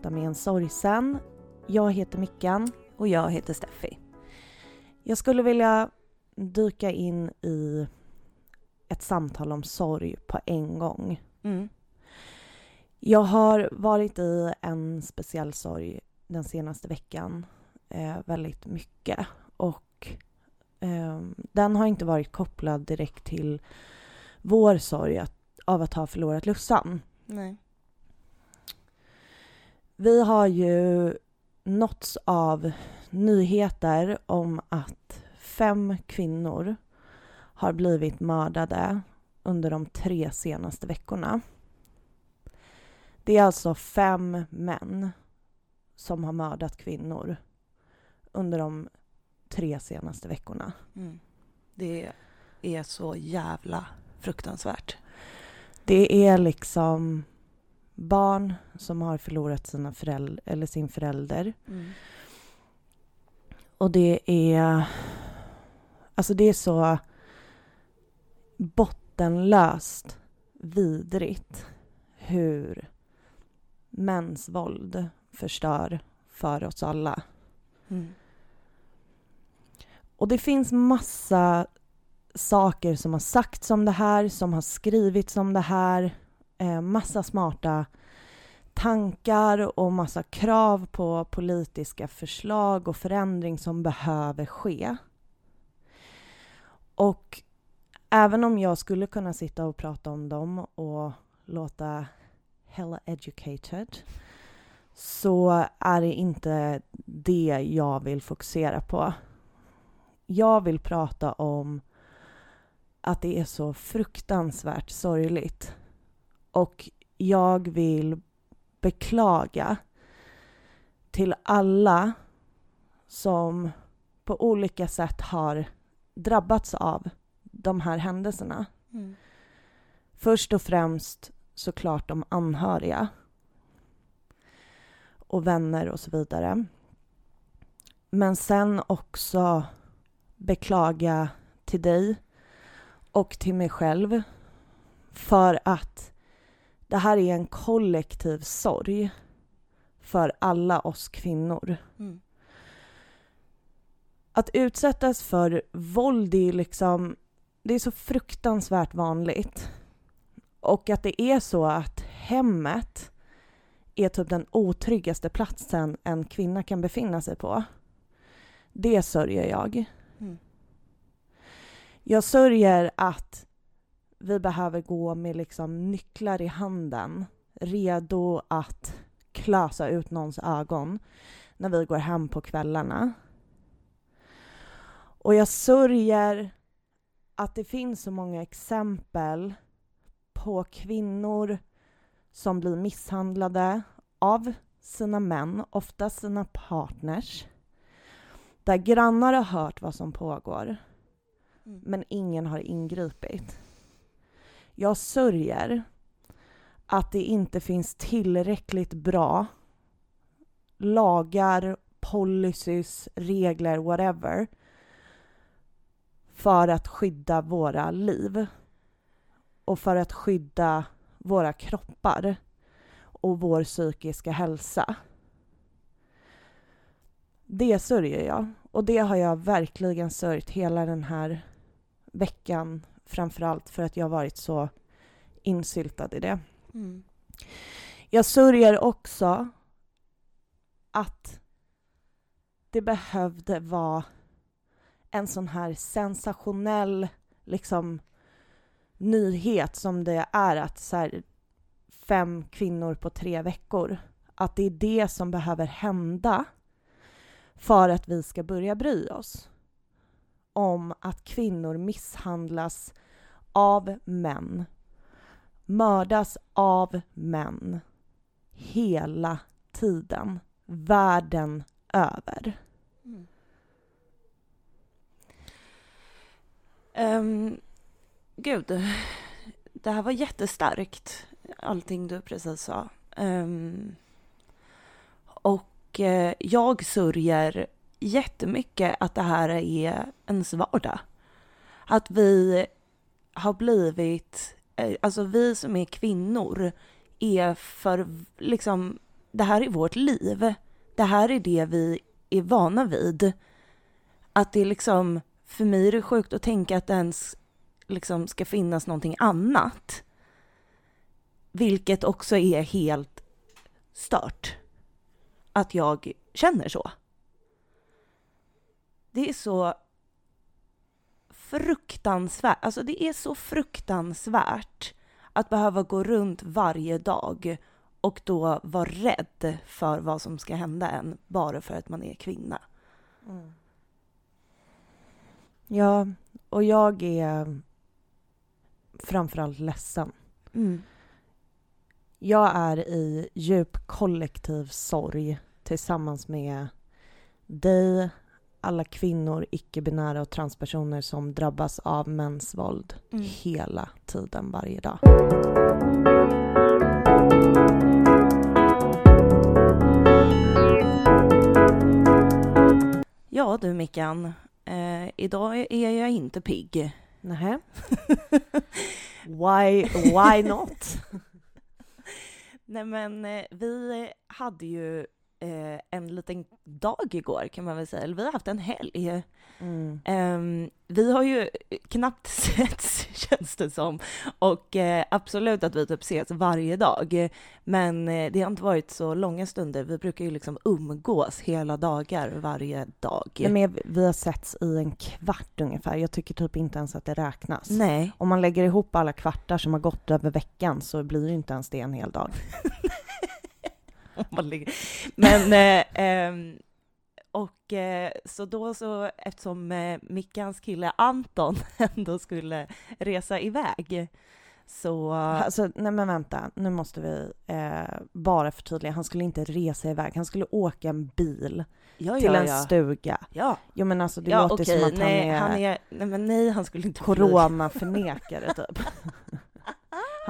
prata med en sorgsen. Jag heter Mickan. Och jag heter Steffi. Jag skulle vilja dyka in i ett samtal om sorg på en gång. Mm. Jag har varit i en speciell sorg den senaste veckan eh, väldigt mycket och eh, den har inte varit kopplad direkt till vår sorg att, av att ha förlorat Lussan. Nej. Vi har ju nåtts av nyheter om att fem kvinnor har blivit mördade under de tre senaste veckorna. Det är alltså fem män som har mördat kvinnor under de tre senaste veckorna. Mm. Det är så jävla fruktansvärt. Det är liksom barn som har förlorat sina föräldrar, eller sin förälder. Mm. Och det är... Alltså det är så bottenlöst vidrigt hur mäns våld förstör för oss alla. Mm. Och det finns massa saker som har sagts om det här, som har skrivits om det här. Eh, massa smarta tankar och massa krav på politiska förslag och förändring som behöver ske. Och även om jag skulle kunna sitta och prata om dem och låta hella educated så är det inte det jag vill fokusera på. Jag vill prata om att det är så fruktansvärt sorgligt. Och jag vill beklaga till alla som på olika sätt har drabbats av de här händelserna. Mm. Först och främst såklart de anhöriga och vänner och så vidare. Men sen också beklaga till dig och till mig själv för att det här är en kollektiv sorg för alla oss kvinnor. Mm. Att utsättas för våld är liksom, det är så fruktansvärt vanligt. Och att det är så att hemmet är typ den otryggaste platsen en kvinna kan befinna sig på. Det sörjer jag. Mm. Jag sörjer att vi behöver gå med liksom nycklar i handen redo att klösa ut någons ögon när vi går hem på kvällarna. Och jag sörjer att det finns så många exempel på kvinnor som blir misshandlade av sina män, ofta sina partners, där grannar har hört vad som pågår, Mm. men ingen har ingripit. Jag sörjer att det inte finns tillräckligt bra lagar, policies, regler, whatever för att skydda våra liv och för att skydda våra kroppar och vår psykiska hälsa. Det sörjer jag och det har jag verkligen sörjt hela den här veckan framförallt för att jag har varit så insyltad i det. Mm. Jag sörjer också att det behövde vara en sån här sensationell liksom nyhet som det är att så här, fem kvinnor på tre veckor. Att det är det som behöver hända för att vi ska börja bry oss om att kvinnor misshandlas av män, mördas av män hela tiden, världen över. Mm. Um, gud, det här var jättestarkt, allting du precis sa. Um, och uh, jag sörjer jättemycket att det här är ens vardag. Att vi har blivit, eh, alltså vi som är kvinnor är för liksom det här är vårt liv. Det här är det vi är vana vid. Att det är liksom, för mig är det sjukt att tänka att det ens liksom ska finnas någonting annat. Vilket också är helt stört. Att jag känner så. Det är så fruktansvärt, alltså det är så fruktansvärt att behöva gå runt varje dag och då vara rädd för vad som ska hända en bara för att man är kvinna. Mm. Ja, och jag är framförallt ledsen. Mm. Jag är i djup kollektiv sorg tillsammans med dig, alla kvinnor, icke-binära och transpersoner som drabbas av mäns våld Mm. hela tiden, varje dag. Ja du Mickan, eh, idag är jag inte pigg. Nähä? why, why not? Nej men eh, vi hade ju eh, en liten dag igår kan man väl säga, eller vi har haft en helg. Mm. Ehm, vi har ju knappt setts känns det som och eh, absolut att vi typ ses varje dag. Men eh, det har inte varit så långa stunder. Vi brukar ju liksom umgås hela dagar varje dag. Nej, men vi har setts i en kvart ungefär. Jag tycker typ inte ens att det räknas. Nej. Om man lägger ihop alla kvartar som har gått över veckan så blir ju inte ens det en hel dag. Men, eh, ehm, och eh, så då så, eftersom eh, Mickans kille Anton ändå skulle resa iväg, så... Alltså, nej men vänta, nu måste vi eh, bara förtydliga. Han skulle inte resa iväg, han skulle åka en bil ja, till ja, en ja. stuga. Ja, Jo men alltså det ja låter okej, som att nej, han är, han är... Nej, men nej, han skulle inte coronaförnekare typ.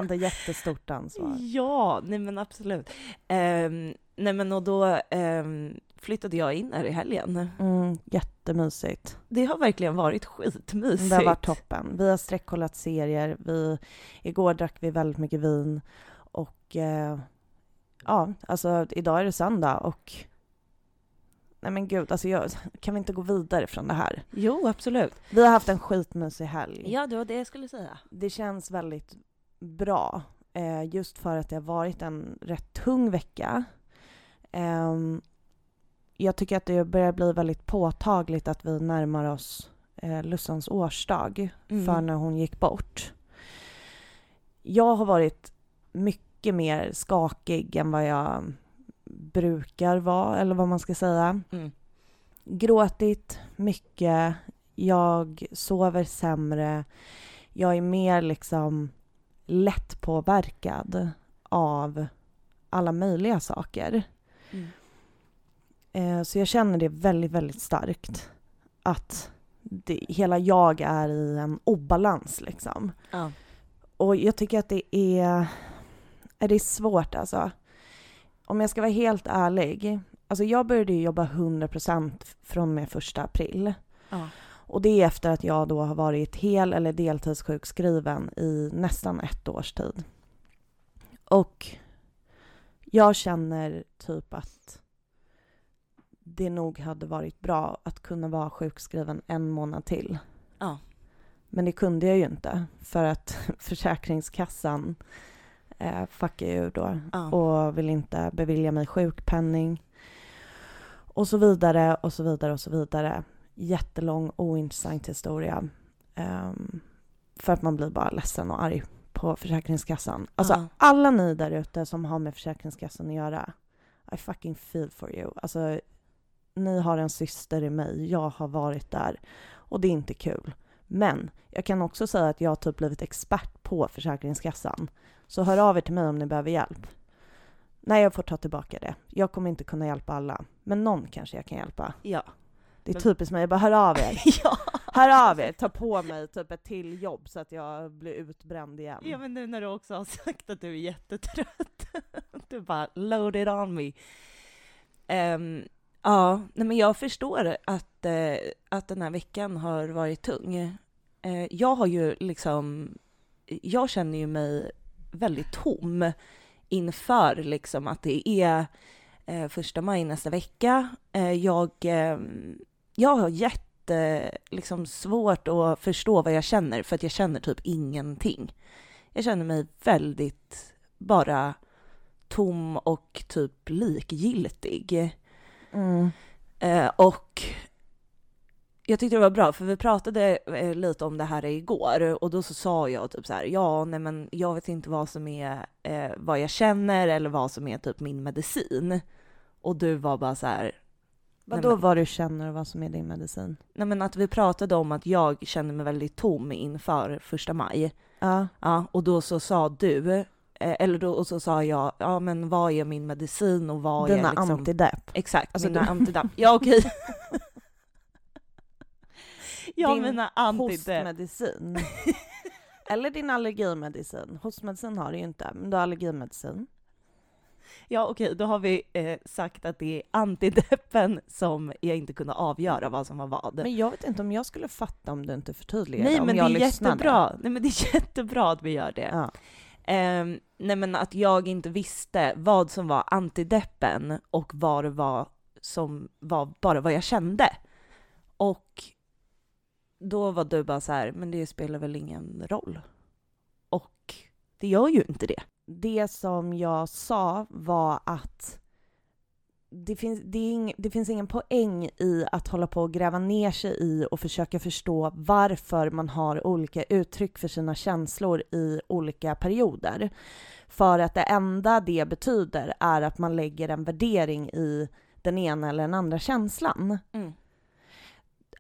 han tar jättestort ansvar. Ja, nej men absolut. Ehm, nej men och då ehm, flyttade jag in här i helgen. Mm, jättemysigt. Det har verkligen varit skitmysigt. Det har varit toppen. Vi har sträckkollat serier. Vi, igår drack vi väldigt mycket vin. Och eh, ja, alltså idag är det söndag och nej men gud, alltså jag, kan vi inte gå vidare från det här? Jo, absolut. Vi har haft en skitmysig helg. Ja, det var det jag skulle säga. Det känns väldigt bra, eh, just för att det har varit en rätt tung vecka. Ehm, jag tycker att det börjar bli väldigt påtagligt att vi närmar oss eh, Lussans årsdag Mm. för när hon gick bort. Jag har varit mycket mer skakig än vad jag brukar vara, eller vad man ska säga. Mm. Gråtit mycket, jag sover sämre, jag är mer liksom lätt påverkad av alla möjliga saker. Mm. Eh, Så jag känner det väldigt, väldigt starkt. Att det, hela jag är i en obalans liksom. Ja. Och jag tycker att det är, är det är svårt alltså. Om jag ska vara helt ärlig. Alltså jag började jobba 100% från och med första april. Ja. Och det är efter att jag då har varit hel eller deltidssjukskriven i nästan ett års tid. Och jag känner typ att det nog hade varit bra att kunna vara sjukskriven en månad till. Ja. Men det kunde jag ju inte för att Försäkringskassan eh, fuckar ju då Ja. och vill inte bevilja mig sjukpenning. Och så vidare och så vidare och så vidare. Jättelång ointressant historia. Ehm, för att man blir bara ledsen och arg på Försäkringskassan. Alltså Ja. alla ni där ute som har med Försäkringskassan att göra. I fucking feel for you. Alltså ni har en syster i mig. Jag har varit där. Och det är inte kul. Men jag kan också säga att jag har typ blivit expert på Försäkringskassan. Så hör av er till mig om ni behöver hjälp. Nej, jag får ta tillbaka det. Jag kommer inte kunna hjälpa alla. Men någon kanske jag kan hjälpa. Ja. Det är typiskt mig. Jag bara hör av er. ja. Hör av er. Ta på mig typ ett till jobb så att jag blir utbränd igen. Ja, men nu när du också har sagt att du är jättetrött. Du bara load it on me. Ehm, ja, nej men jag förstår att, eh, att den här veckan har varit tung. Eh, jag har ju liksom, jag känner ju mig väldigt tom inför liksom att det är eh, första maj nästa vecka. Eh, jag, eh, jag har jätte, liksom svårt att förstå vad jag känner för att jag känner typ ingenting. Jag känner mig väldigt bara tom och typ likgiltig. Mm. Eh, och jag tyckte det var bra, för vi pratade eh, lite om det här igår och då så sa jag typ så här, ja, nej men jag vet inte vad som är eh, vad jag känner eller vad som är typ min medicin. Och du var bara så här, Nej, men- vad du känner och vad som är din medicin? nej men att vi pratade om att jag känner mig väldigt tom inför första maj. Ja. Ja, och då så sa du, eh, eller då och så sa jag, ja men vad är min medicin och vad Dina är liksom... antidepp. Exakt, Alltså, mina du- antidepp. Ja okej. ja Din mina antidepp. Hostmedicin. Eller din allergimedicin. Hostmedicin har du ju inte, men du har allergimedicin. Ja okej, då har vi eh, sagt att det är antideppen som jag inte kunde avgöra vad som var vad. Men jag vet inte om jag skulle fatta om du inte förtydligade. Nej om men det jag är lyssnade. jättebra. Nej men det är jättebra att vi gör det. Ja. Ehm, nej men att jag inte visste vad som var antideppen och vad det var som var bara vad jag kände. Och då var du bara så här, men det spelar väl ingen roll. Och det gör ju inte det. Det som jag sa var att det finns, det, ing, det finns ingen poäng i att hålla på och gräva ner sig i och försöka förstå varför man har olika uttryck för sina känslor i olika perioder. För att det enda det betyder är att man lägger en värdering i den ena eller den andra känslan.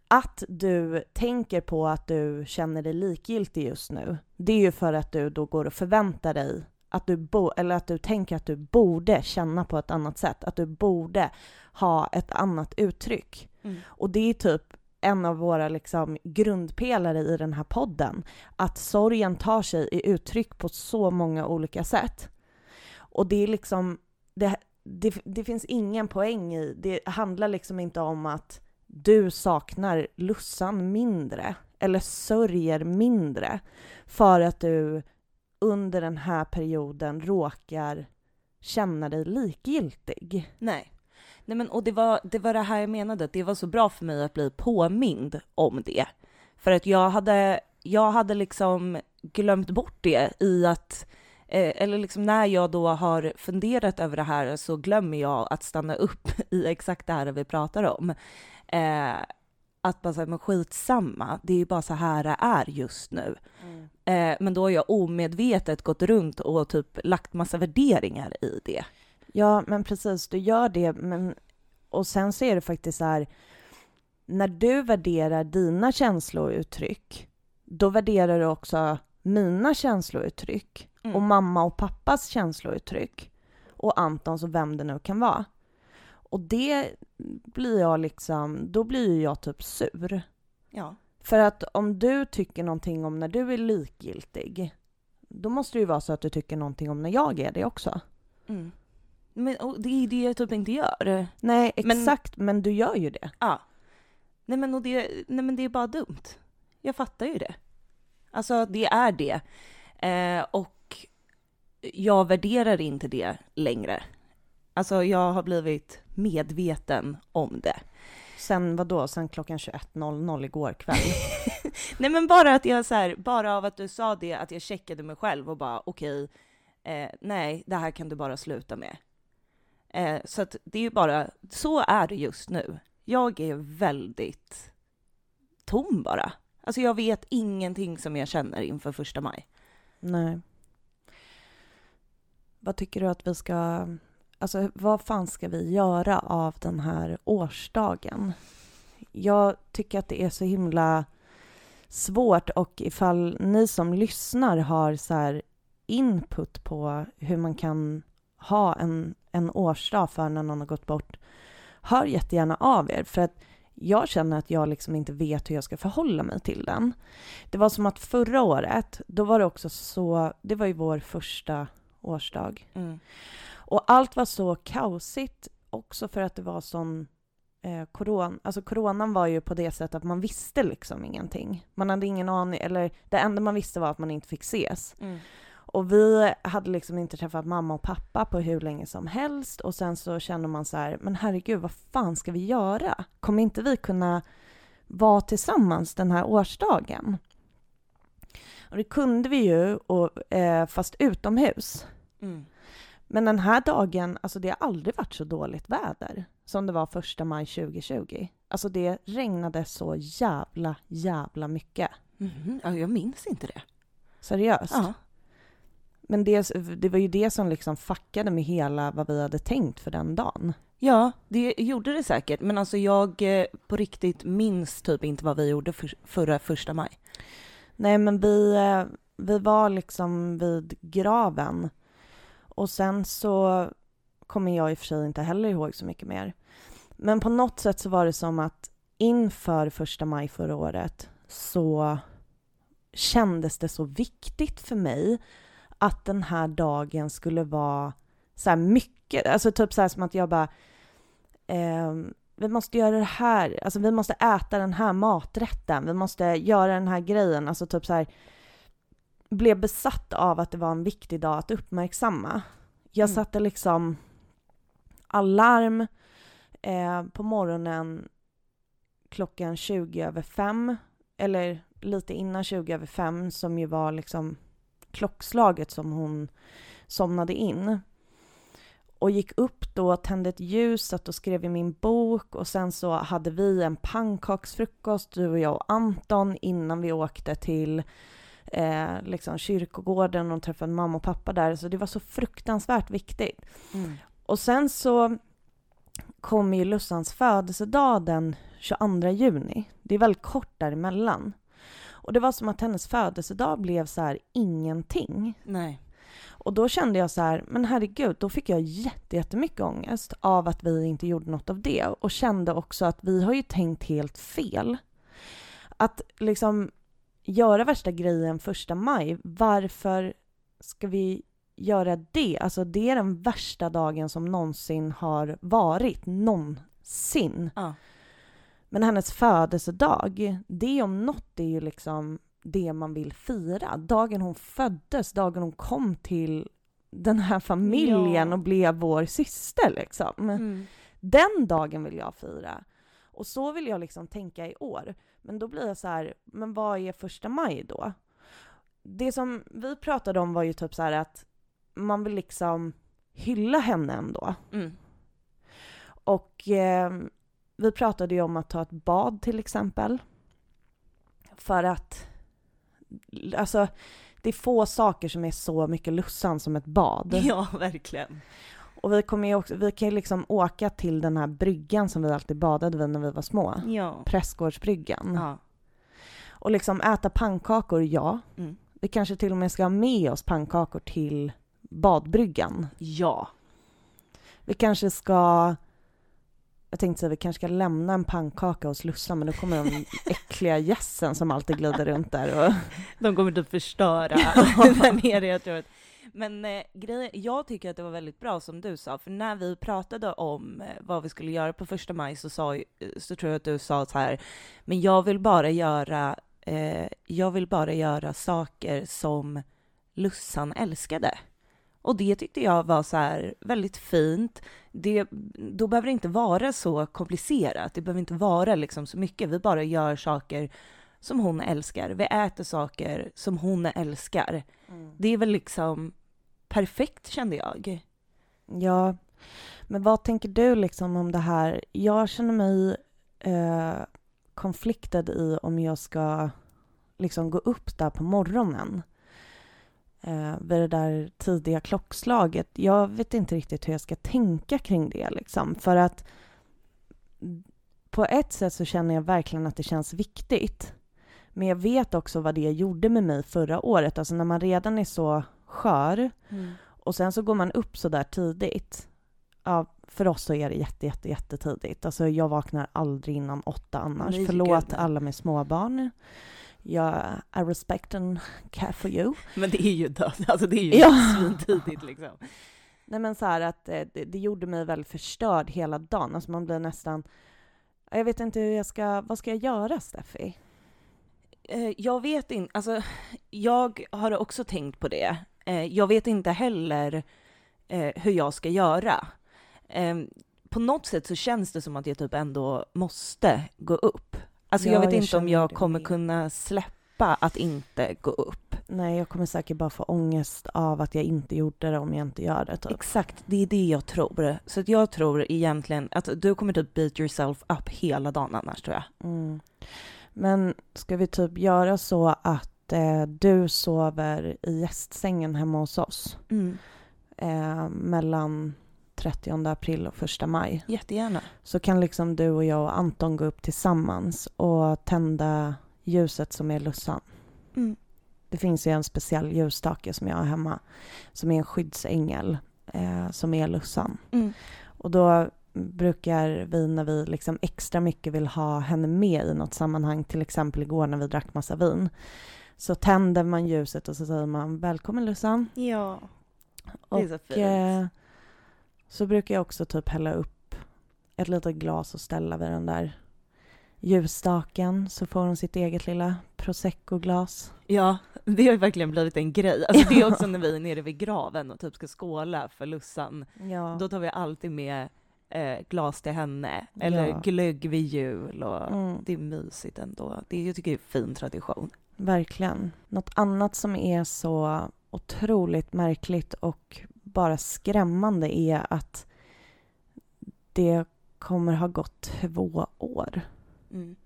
Att du tänker på att du känner dig likgiltig just nu, det är ju för att du då går och förväntar dig att du, bo, eller att du tänker att du borde känna på ett annat sätt, att du borde ha ett annat uttryck. Mm. Och det är typ en av våra liksom grundpelare i den här podden, att sorgen tar sig i uttryck på så många olika sätt. Och det är liksom, det, det, det finns ingen poäng i, det handlar liksom inte om att du saknar Lussan mindre eller sörjer mindre för att du under den här perioden råkar känna dig likgiltig. Nej. Nej men och det var, det var det här jag menade, att det var så bra för mig att bli påmind om det. För att jag hade, jag hade liksom glömt bort det i att, eh, eller liksom när jag då har funderat över det här så glömmer jag att stanna upp i exakt det här vi pratar om. Eh, att bara säga, men skitsamma, det är ju bara så här det är just nu. Eh, men då har jag omedvetet gått runt och typ lagt massa värderingar i det. Ja, men precis, du gör det, men och sen så är det faktiskt så här, när du värderar dina känslouttryck, då värderar du också mina känslouttryck Mm. och mamma och pappas känslouttryck och Antons och vem det nu kan vara. Och det blir jag liksom, då blir jag typ sur. Ja. För att om du tycker någonting om när du är likgiltig, då måste det ju vara så att du tycker någonting om när jag är det också. Mm. Men och det är det jag typ inte gör. Nej, Men- exakt, men, du gör ju det. Ja. Nej men, och det, nej men det är bara dumt. Jag fattar ju det. Alltså det är det. Eh, och jag värderar inte det längre. Alltså jag har blivit medveten om det. Sen vad då? Sen klockan 21.00 igår kväll. Nej men bara att jag så här, bara av att du sa det, att jag checkade mig själv och bara okej, eh, nej det här kan du bara sluta med. Eh, så att det är ju bara, så är det just nu. Jag är väldigt tom bara. Alltså jag vet ingenting som jag känner inför första maj. Nej. Vad tycker du att vi ska... Alltså vad fan ska vi göra av den här årsdagen? Jag tycker att det är så himla svårt och ifall ni som lyssnar har så här input på hur man kan ha en, en årsdag för när någon har gått bort, hör jättegärna av er. För att jag känner att jag liksom inte vet hur jag ska förhålla mig till den. Det var som att förra året, då var det också så, det var ju vår första årsdag. Mm. Och allt var så kaosigt också för att det var sån eh, koron, alltså coronan var ju på det sättet att man visste liksom ingenting. Man hade ingen aning, eller det enda man visste var att man inte fick ses. Och vi hade liksom inte träffat mamma och pappa på hur länge som helst och sen så kände man så här, men herregud, vad fan ska vi göra? Kommer inte vi kunna vara tillsammans den här årsdagen? Och det kunde vi ju, och, eh, fast utomhus. Mm. Men den här dagen, alltså det har aldrig varit så dåligt väder som det var första maj 2020. Alltså det regnade så jävla, jävla mycket. Mhm. Ja, jag minns inte det. Seriöst. Ja. Men det, det var ju det som liksom fuckade med hela vad vi hade tänkt för den dagen. Ja, det gjorde det säkert. Men alltså jag eh, på riktigt minns typ inte vad vi gjorde för, förra första maj. Nej, men vi, eh, vi var liksom vid graven. Och sen så kommer jag i och för sig inte heller ihåg så mycket mer. Men på något sätt så var det som att inför första maj förra året så kändes det så viktigt för mig att den här dagen skulle vara så här mycket, alltså typ så här som att jag bara ehm, vi måste göra det här, alltså vi måste äta den här maträtten, vi måste göra den här grejen, alltså typ så här blev besatt av att det var en viktig dag att uppmärksamma. Jag Mm. satte liksom alarm eh, på morgonen klockan 20 över fem, eller lite innan 20 över fem, som ju var liksom klockslaget som hon somnade in. Och gick upp då, tände ett ljus, satt och skrev i min bok och sen så hade vi en pannkaksfrukost, du och jag och Anton, innan vi åkte till eh, liksom kyrkogården och träffade mamma och pappa där. Så det var så fruktansvärt viktigt. Mm. Och sen så kom ju Lussans födelsedag den 22 juni. Det är väldigt kort däremellan. Och det var som att hennes födelsedag blev så här ingenting. Nej. Och då kände jag så här, men herregud, då fick jag jätte- jättemycket ångest av att vi inte gjorde något av det. Och kände också att vi har ju tänkt helt fel. Att liksom göra värsta grejen första maj, varför ska vi göra det? Alltså det är den värsta dagen som någonsin har varit, någonsin. Ja. Men hennes födelsedag, det om något är ju liksom det man vill fira. Dagen hon föddes, dagen hon kom till den här familjen Ja. och blev vår syster liksom. Mm. Den dagen vill jag fira. Och så vill jag liksom tänka i år. Men då blir jag så här, men vad är första maj då? Det som vi pratade om var ju typ så här att man vill liksom hylla henne ändå. Mm. Och eh, vi pratade ju om att ta ett bad till exempel. För att, alltså, det är få saker som är så mycket lussan som ett bad. Ja, verkligen. Och vi kommer också, vi kan ju liksom åka till den här bryggan som vi alltid badade vid när vi var små. Ja. Prästgårdsbryggan. ja. Och liksom äta pannkakor, ja. Mm. Vi kanske till och med ska ha med oss pannkakor till badbryggan. Ja. Vi kanske ska... Jag tänkte säga vi kanske ska lämna en pannkaka hos Lussan men då kommer de äckliga gässen som alltid glider runt där och... De kommer typ förstöra där nere, jag tror att. Men eh, grejen, jag tycker att det var väldigt bra som du sa, för när vi pratade om eh, vad vi skulle göra på första maj så, sa, ju- så tror jag att du sa så här, men jag vill bara göra, eh, jag vill bara göra saker som Lussan älskade. Och det tyckte jag var så här väldigt fint. Det, då behöver det inte vara så komplicerat. Det behöver inte vara liksom så mycket. Vi bara gör saker som hon älskar. Vi äter saker som hon älskar. Det är väl liksom perfekt kände jag. Ja, men vad tänker du liksom om det här? Jag känner mig eh, konfliktad i om jag ska liksom gå upp där på morgonen eh, vid det där tidiga klockslaget. Jag vet inte riktigt hur jag ska tänka kring det liksom, för att på ett sätt så känner jag verkligen att det känns viktigt. Men jag vet också vad det gjorde med mig förra året, alltså när man redan är så skör och sen så går man upp så där tidigt. Ja, för oss så är det jätte, jätte, jättetidigt. Alltså jag vaknar aldrig innan åtta annars. Nej, Förlåt gud, alla med småbarn. Jag, I respect and care for you. Men det är ju död, alltså det är ju Ja. svintidigt liksom. Nej men så här att eh, det, det gjorde mig väldigt förstörd hela dagen. Alltså man blir nästan... Jag vet inte hur jag ska... Vad ska jag göra, Steffi? Eh, Jag vet inte, alltså jag har också tänkt på det. Eh, jag vet inte heller eh, hur jag ska göra. Eh, på något sätt så känns det som att jag typ ändå måste gå upp. Alltså Ja, jag vet jag inte om jag kommer med. kunna släppa att inte gå upp. Nej, jag kommer säkert bara få ångest av att jag inte gjorde det om jag inte gör det. Typ. Exakt, det är det jag tror. Så att jag tror egentligen att du kommer typ beat yourself up hela dagen annars tror jag. Mm. Men ska vi typ göra så att eh, du sover i gästsängen hemma hos oss eh, mellan 30 april och 1 maj? Jättegärna. Så kan liksom du och jag och Anton gå upp tillsammans och tända ljuset som är Lussan. Mm. Det finns ju en speciell ljusstake som jag har hemma som är en skyddsängel eh, som är Lussan. Mm. Och då brukar vi när vi liksom extra mycket vill ha henne med i något sammanhang, till exempel igår när vi drack massa vin, så tänder man ljuset och så säger man välkommen Lussan. Ja, det är så fint. eh, så brukar jag också typ hälla upp ett litet glas och ställa vid den där ljusstaken så får hon sitt eget lilla prosecco-glas. Ja, det har ju verkligen blivit en grej. Alltså det är också när vi är nere vid graven och typ ska skåla för Lussan. Ja. Då tar vi alltid med eh, glas till henne, eller Ja. glögg vid jul och Mm. det är mysigt ändå. Det är, jag tycker det är en fin tradition. Verkligen. Något annat som är så otroligt märkligt och bara skrämmande är att det kommer ha gått två år. Mm.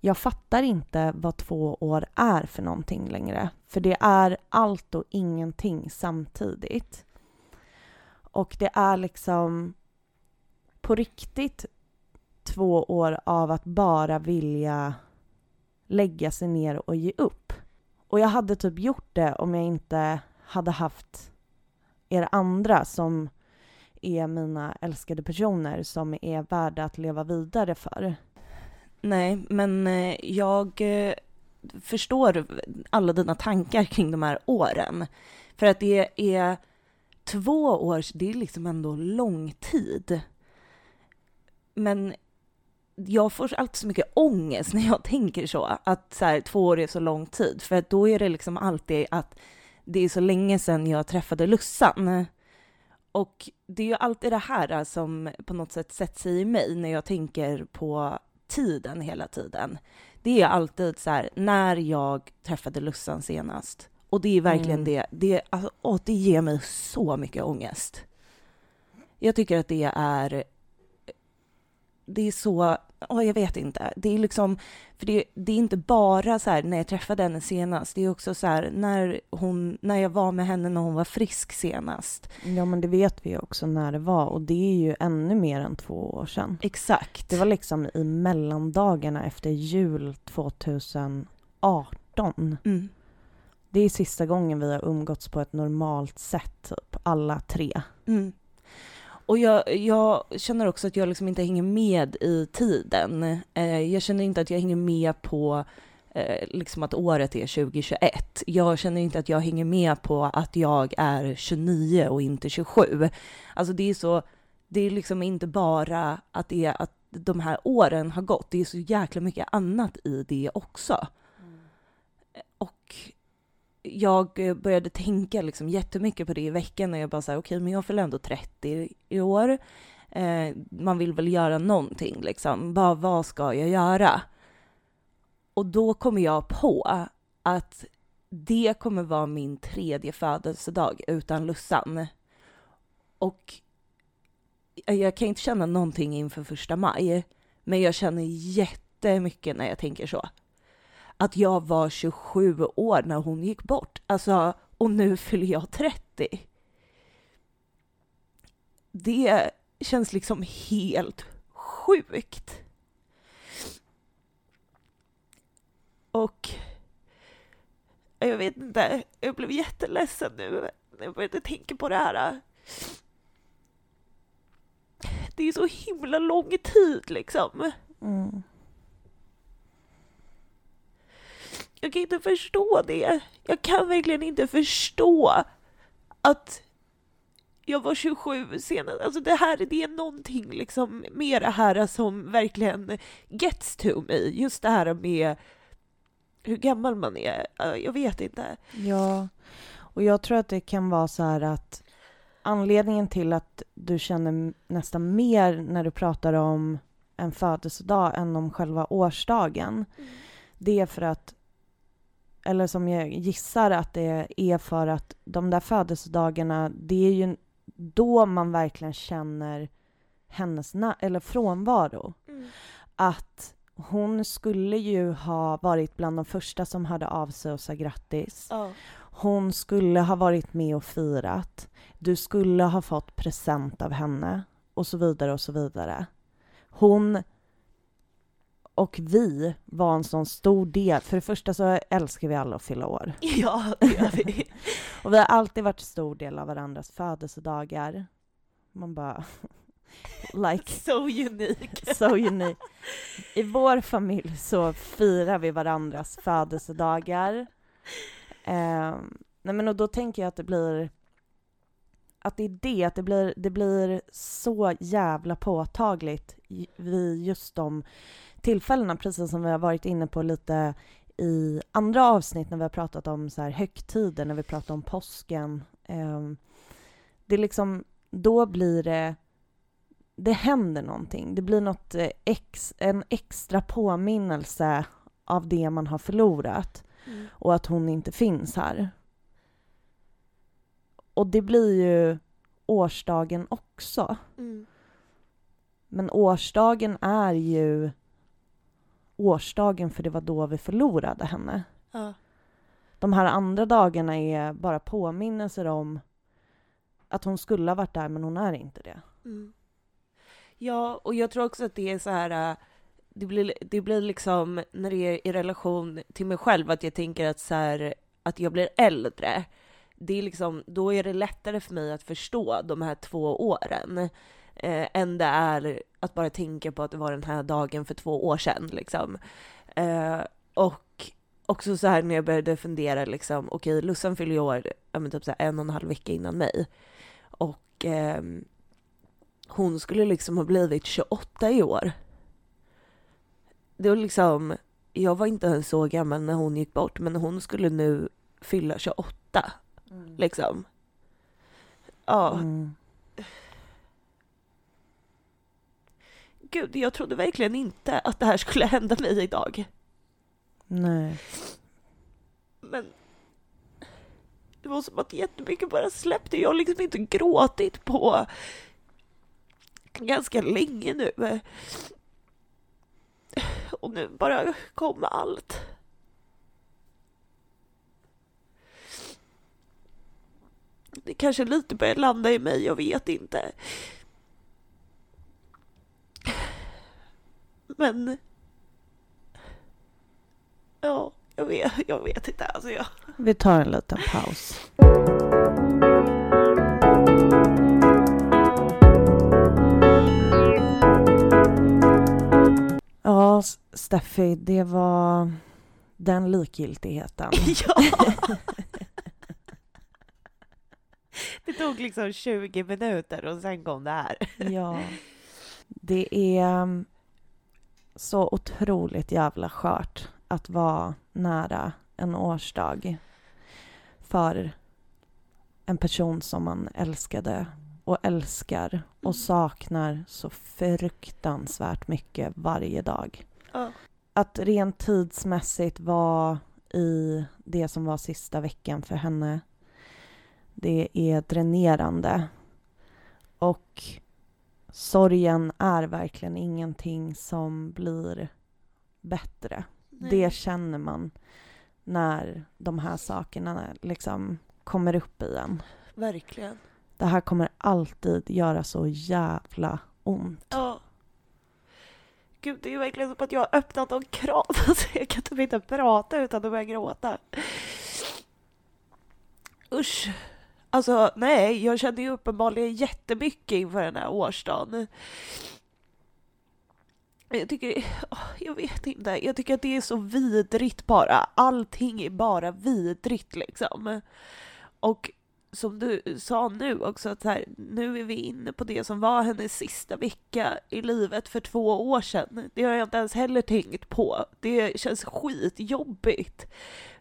Jag fattar inte vad två år är för någonting längre. För det är allt och ingenting samtidigt. Och det är liksom på riktigt två år av att bara vilja lägga sig ner och ge upp. Och jag hade typ gjort det om jag inte hade haft er andra som är mina älskade personer som är värda att leva vidare för. Nej, men eh, jag eh, förstår alla dina tankar kring de här åren. För att det är två år, det är liksom ändå lång tid. Men jag får alltid så mycket ångest när jag tänker så, att så här, två år är så lång tid. För då är det liksom alltid att det är så länge sedan jag träffade Lussan. Och det är ju alltid det här som på något sätt sätter sig i mig när jag tänker på tiden hela tiden. Det är alltid så här, när jag träffade Lussan senast. Och det är verkligen Mm. det, det, alltså, åh, det ger mig så mycket ångest. Jag tycker att det är, det är så, åh, jag vet inte, det är liksom, för det, det är inte bara så här när jag träffade henne senast, det är också så här när hon, när jag var med henne när hon var frisk senast. Ja, men det vet vi också när det var och det är ju ännu mer än två år sedan. Exakt. Det var liksom i mellandagarna efter jul 2018. Mm. Det är sista gången vi har umgåtts på ett normalt sätt, typ alla tre. Mm. Och jag, jag känner också att jag liksom inte hänger med i tiden. Eh, jag känner inte att jag hänger med på eh, liksom att året är 2021. Jag känner inte att jag hänger med på att jag är 29 och inte 27. Alltså det är så, det är liksom inte bara att det är att de här åren har gått, det är så jäkla mycket annat i det också. Och jag eh, började tänka liksom jättemycket på det i veckan när jag bara sa okej, men jag fyller ändå 30 i år. Eh, man vill väl göra någonting liksom. Bara, vad ska jag göra? Och då kommer jag på att det kommer vara min tredje födelsedag utan Lussan. Och jag kan inte känna någonting inför första maj, men jag känner jättemycket när jag tänker så att jag var 27 år när hon gick bort. Alltså, och nu fyller jag 30. Det känns liksom helt sjukt. Och jag vet inte, jag blev jätteledsen nu när jag började tänka på det här. Det är så himla lång tid liksom. Mm. Jag kan inte förstå det. Jag kan verkligen inte förstå att jag var 27 senast. Alltså det här, det är någonting liksom med det här som verkligen gets to me. Just det här med hur gammal man är. Jag vet inte. Ja, Och jag tror att det kan vara så här att anledningen till att du känner nästan mer när du pratar om en födelsedag än om själva årsdagen, Mm. det är för att eller som jag gissar att det är för att de där födelsedagarna, det är ju då man verkligen känner hennes eller frånvaro. Mm. Att hon skulle ju ha varit bland de första som hörde av sig och sa grattis. Ja. Hon skulle ha varit med och firat. Du skulle ha fått present av henne och så vidare och så vidare. Hon och vi var en sån stor del. För det första så älskar vi alla att fylla år. ja, det gör vi. Och vi har alltid varit stor del av varandras födelsedagar. Man bara... like so unique. so unique. I vår familj så firar vi varandras födelsedagar. Eh, nej men och då tänker jag att det blir att det är det, att det blir, det blir så jävla påtagligt vid just de tillfällena, precis som vi har varit inne på lite i andra avsnitt när vi har pratat om så här högtider, när vi pratar om påsken. Eh, det är liksom, då blir det det händer någonting. Det blir något eh, ex, en extra påminnelse av det man har förlorat Mm. och att hon inte finns här. Och det blir ju årsdagen också. Mm. Men årsdagen är ju årsdagen för det var då vi förlorade henne. Ja. De här andra dagarna är bara påminnelser om att hon skulle ha varit där men hon är inte det. Mm. Ja, och jag tror också att det är så här, äh, det blir, det blir liksom när det är i relation till mig själv, att jag tänker att så här, att jag blir äldre. Det är liksom, då är det lättare för mig att förstå de här två åren eh, än det är att bara tänka på att det var den här dagen för två år sedan. Liksom. Eh, och också så här när jag började fundera, liksom, okej, Lussan fyller ju år men typ så här en och en halv vecka innan mig. Och eh, hon skulle liksom ha blivit 28 i år. Det var liksom, jag var inte ens så gammal när hon gick bort, men hon skulle nu fylla 28, liksom. Ja, Mm. gud, jag trodde verkligen inte att det här skulle hända mig idag. Nej. Men det var som att jättemycket bara släppte. Jag har liksom inte gråtit på ganska länge nu. Och nu bara kom allt. Det kanske lite börjar landa i mig, jag vet inte. Men... Ja, jag vet, jag vet inte. Alltså jag... Vi tar en liten paus. Ja, Steffi, det var den likgiltigheten. Ja! Det tog liksom 20 minuter och sen kom det här. Ja. Det är mm, så otroligt jävla skört att vara nära en årsdag för en person som man älskade och älskar och saknar så fruktansvärt mycket varje dag. Ja. Att rent tidsmässigt vara i det som var sista veckan för henne, det är dränerande. Och sorgen är verkligen ingenting som blir bättre. Det känner man när de här sakerna liksom kommer upp igen. Verkligen. Det här kommer alltid göra så jävla ont. Ja. Gud, det är ju verkligen som att jag har öppnat en kran. Alltså, jag kan typ inte prata utan att börja gråta. Usch. Alltså, nej, jag kände ju uppenbarligen jättemycket inför den här årsdagen. Jag tycker, jag vet inte, jag tycker att det är så vidrigt bara. Allting är bara vidrigt liksom. Och som du sa nu också, att så här, nu är vi inne på det som var hennes sista vecka i livet för två år sedan. Det har jag inte ens heller tänkt på. Det känns skitjobbigt.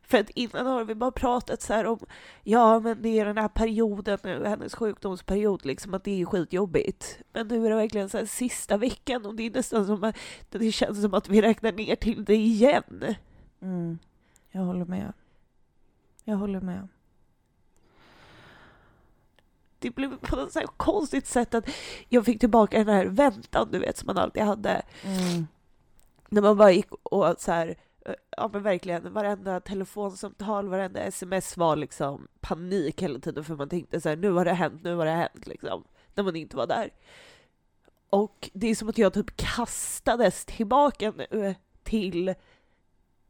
För att innan har vi bara pratat så här om, ja men det är den här perioden nu, hennes sjukdomsperiod liksom, att det är skitjobbigt. Men nu är det verkligen så här sista veckan och det är nästan som att det känns som att vi räknar ner till det igen. Mm. Jag håller med. Jag håller med. Det blev på något så konstigt sätt att jag fick tillbaka den här väntan du vet som man alltid hade. Mm. När man bara gick och så här, Eh, ja men verkligen, varenda telefonsamtal, varenda sms var liksom panik hela tiden för man tänkte så här, nu har det hänt, nu har det hänt liksom, när man inte var där. Och det är som att jag typ kastades tillbaka nu eh, till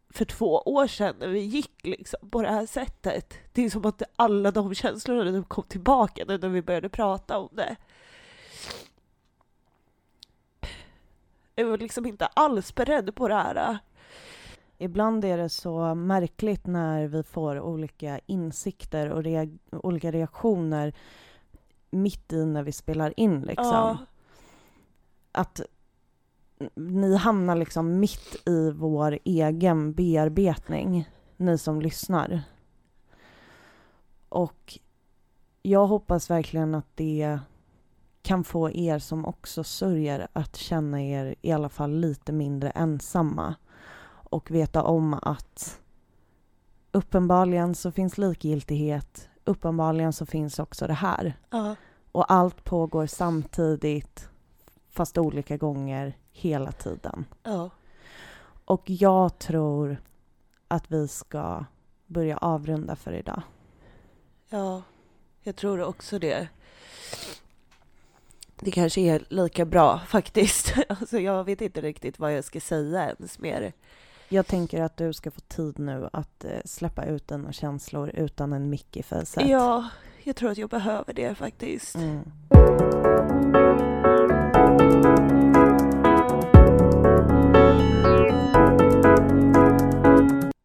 för två år sedan när vi gick liksom på det här sättet. Det är som att alla de känslorna nu kom tillbaka nu när vi började prata om det. Jag var liksom inte alls beredd på det här. Eh, Ibland är det så märkligt när vi får olika insikter och reag olika reaktioner mitt i när vi spelar in liksom. Ja. Att ni hamnar liksom mitt i vår egen bearbetning, ni som lyssnar. Och jag hoppas verkligen att det kan få er som också sörjer att känna er i alla fall lite mindre ensamma och veta om att uppenbarligen så finns likgiltighet, uppenbarligen så finns också det här. Ja. Och allt pågår samtidigt, fast olika gånger, hela tiden. Ja. Och jag tror att vi ska börja avrunda för idag. Ja, jag tror också det. Det kanske är lika bra faktiskt. Alltså jag vet inte riktigt vad jag ska säga ens mer. Jag tänker att du ska få tid nu att eh, släppa ut dina känslor utan en mick i facet. Ja, jag tror att jag behöver det faktiskt. Mm.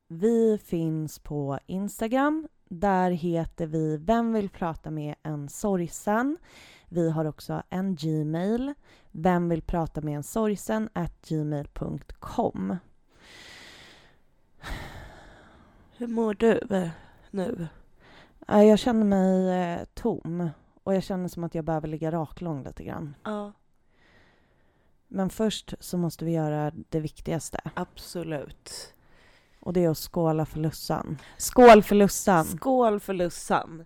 Vi finns på Instagram. Där heter vi Vem vill prata med en sorgsen? Vi har också en Gmail. Vem vill prata med en sorgsen? gmail.com. Hur mår du eh, nu? Jag känner mig eh, tom och jag känner som att jag behöver ligga raklång lite grann. Ja, Men först så måste vi göra det viktigaste absolut. och det är att skåla för Lussan. Skål för Lussan! Skål för Lussan!